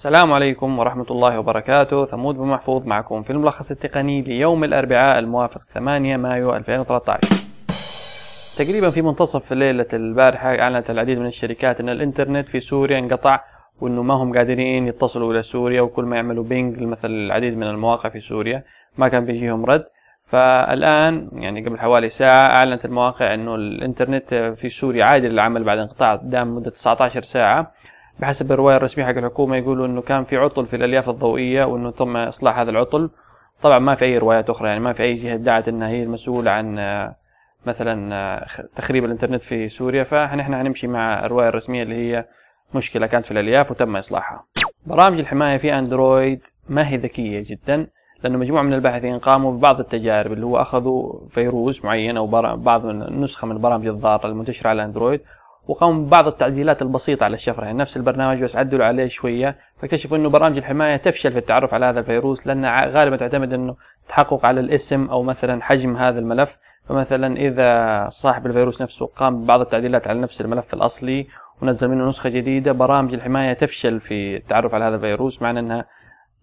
السلام عليكم ورحمة الله وبركاته. ثمود بن محفوظ معكم في الملخص التقني ليوم الأربعاء الموافق 8 مايو 2013 تقريبا في منتصف ليلة البارحة أعلنت العديد من الشركات أن الإنترنت في سوريا انقطع وأنه ما هم قادرين يتصلوا إلى سوريا وكل ما يعملوا بينج مثل العديد من المواقع في سوريا ما كان بيجيهم رد. فالآن يعني قبل حوالي ساعة أعلنت المواقع أنه الإنترنت في سوريا عادل للعمل بعد انقطاع دام مدة 19 ساعة. بحسب الرواية الرسمية حق الحكومة يقولوا إنه كان في عطل في الألياف الضوئية وإنه تم إصلاح هذا العطل. طبعا ما في أي روايات أخرى يعني ما في أي جهة ادعت انها هي المسؤولة عن آه، مثلا آه، تخريب الإنترنت في سوريا. فنحن حنمشي مع الرواية الرسمية اللي هي مشكلة كانت في الألياف وتم إصلاحها. برامج الحماية في أندرويد ما هي ذكية جدا لأنه مجموعة من الباحثين قاموا ببعض التجارب اللي هو أخذوا فيروس معين أو بعض من نسخة من البرامج الضارة المنتشرة على أندرويد وقاموا ببعض التعديلات البسيطة على الشفرة. يعني نفس البرنامج بس عدلوا عليه شوية. فاكتشفوا إنه برامج الحماية تفشل في التعرف على هذا الفيروس لأنها غالبا تعتمد إنه تحقق على الاسم أو مثلا حجم هذا الملف. فمثلا إذا صاحب الفيروس نفسه قام ببعض التعديلات على نفس الملف الأصلي ونزل منه نسخة جديدة برامج الحماية تفشل في التعرف على هذا الفيروس. معنى إنها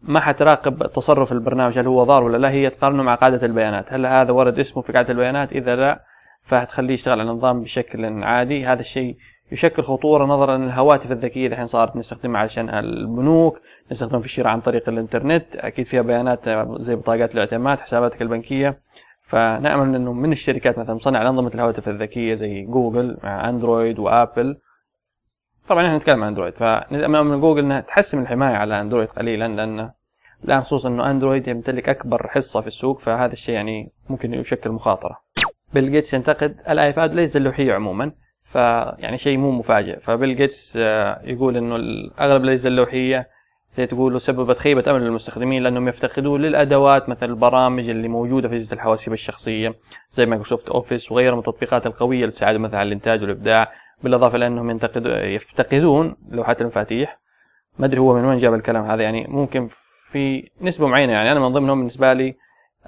ما حتراقب تصرف البرنامج هل هو ضار ولا لا. هي تقارنه مع قاعدة البيانات. هل هذا ورد اسمه في قاعدة البيانات؟ إذا لا فهتخليه يشتغل على النظام بشكل عادي. هذا الشيء يشكل خطورة نظرا الذكية اللي الحين صارت نستخدمها عشان البنوك نستخدمها في الشراء عن طريق الإنترنت. أكيد فيها بيانات زي بطاقات الاعتماد حساباتك البنكية. فنأمل إنه من الشركات مثلا مصنع أنظمة الهواتف الذكية زي جوجل مع أندرويد وآبل. طبعا إحنا نتكلم عن أندرويد فنأمل من جوجل إنها تحسن الحماية على أندرويد قليلا لأن الآن خصوصا إنه أندرويد يمتلك أكبر حصة في السوق فهذا الشيء يعني ممكن يشكل مخاطرة. بيل جيتس ينتقد الآيباد ليس اللوحية عموما فيعني شيء مو مفاجئ. فبيل جيتس آه، يقول إنه اغلب الاجهزه اللوحيه زي تقول سببت خيبة أمل للمستخدمين لأنهم يفتقدون للأدوات مثل البرامج اللي موجودة في أجهزة الحواسيب الشخصية زي مايكروسوفت أوفيس وغيرها من التطبيقات القوية اللي تساعد مثلا على الإنتاج والإبداع بالإضافة لأنهم يفتقدون لوحات المفاتيح. ما أدري هو من وين جاب الكلام هذا يعني ممكن في نسبة معينة يعني أنا من ضمنهم بالنسبة لي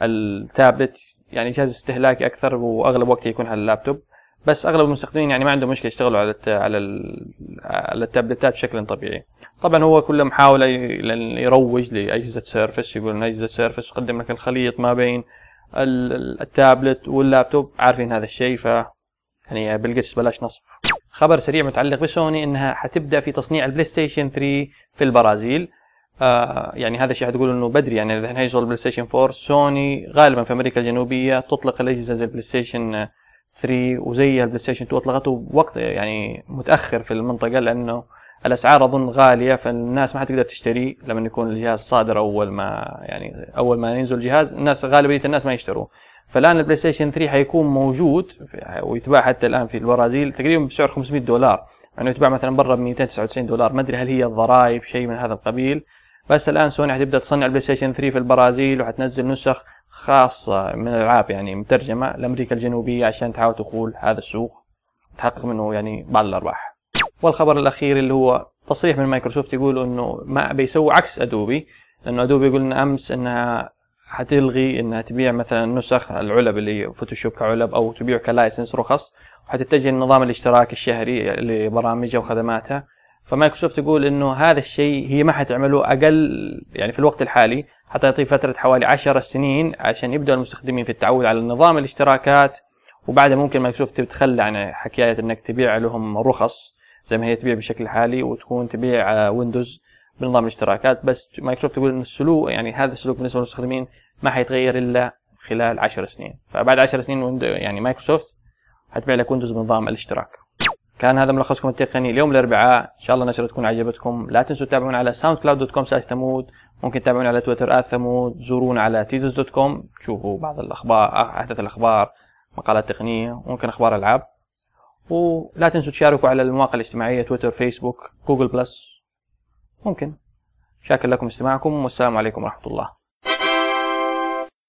التابلت يعني جهاز استهلاكي أكثر وأغلب وقتي يكون على اللابتوب. بس أغلب المستخدمين يعني ما عندهم مشكلة يشتغلوا على على على ال tabletات بشكل طبيعي. طبعا هو كله محاولة يروج لأجهزة سيرفس يقول إن أجهزة سيرفس تقدم لك الخليط ما بين ال tablet وال laptop عارفين هذا الشيء ف يعني بيل جيتس بلاش نصب. خبر سريع متعلق بسوني إنها حتبدأ في تصنيع البلاي ستيشن 3 في البرازيل. آه يعني هذا الشيء حتقول إنه بدري يعني إذا هيوصل البلاي ستيشن 4 سوني غالبا في أمريكا الجنوبية تطلق الأجهزة زي البلاي ستيشن 3 وزي البلاي ستيشن 2 أطلقته بوقت يعني متأخر في المنطقة لأنه الأسعار أظن غالية فالناس ما حتقدر تشتري لما يكون الجهاز صادر أول ما يعني أول ما ينزل الجهاز. الناس غالبية الناس ما يشتروه فالآن البلاي ستيشن 3 حيكون موجود ويتباع حتى الآن في البرازيل تقريبا بسعر 500 دولار. يعني يتباع مثلا برا ب 299 دولار. ما أدري هل هي الضرائب شيء من هذا القبيل. بس الآن سوني حتبدا تصنع البلاي ستيشن 3 في البرازيل وحتنزل نسخ خاصة من الألعاب يعني مترجمة لأمريكا الجنوبية عشان تحاول تدخل هذا السوق وتحقق منه يعني بعض الأرباح. والخبر الأخير اللي هو تصريح من مايكروسوفت يقول إنه ما بيسووا عكس أدوبي لأنه أدوبي يقول إن أمس إنها حتلغي إنها تبيع مثلا نسخ العلب اللي فوتوشوب كعلب أو تبيع ك license رخص وحتتجه لنظام الاشتراك الشهري لبرامجها وخدماتها. فمايكروسوفت يقول إنه هذا الشيء هي ما حتعمله أقل يعني في الوقت الحالي حتى يعطي فترة حوالي عشر سنين عشان يبدأ المستخدمين في التعود على نظام الاشتراكات. وبعدها ممكن مايكروسوفت تتخلى عن حكاية إنك تبيع لهم رخص زي ما هي تبيع بشكل حالي وتكون تبيع ويندوز بنظام الاشتراكات. بس مايكروسوفت تقول إن السلوك يعني هذا السلوك بالنسبة للمستخدمين ما حيتغير إلا خلال عشر سنين. فبعد عشر سنين يعني مايكروسوفت حتبيع لك ويندوز بنظام الاشتراك. كان هذا ملخصكم التقني اليوم الأربعاء. إن شاء الله النشرة تكون عجبتكم. لا تنسوا تتابعونا على ساوند كلاود dot com ثمود. ممكن تتابعونا على تويتر ثمود. زورونا على تيدوس dot com تشوفوا بعض الأخبار أحدث الأخبار مقالات تقنية وممكن أخبار ألعاب. ولا تنسوا تشاركوا على المواقع الاجتماعية تويتر فيسبوك جوجل بلس. ممكن. شاكر لكم استماعكم. والسلام عليكم ورحمة الله.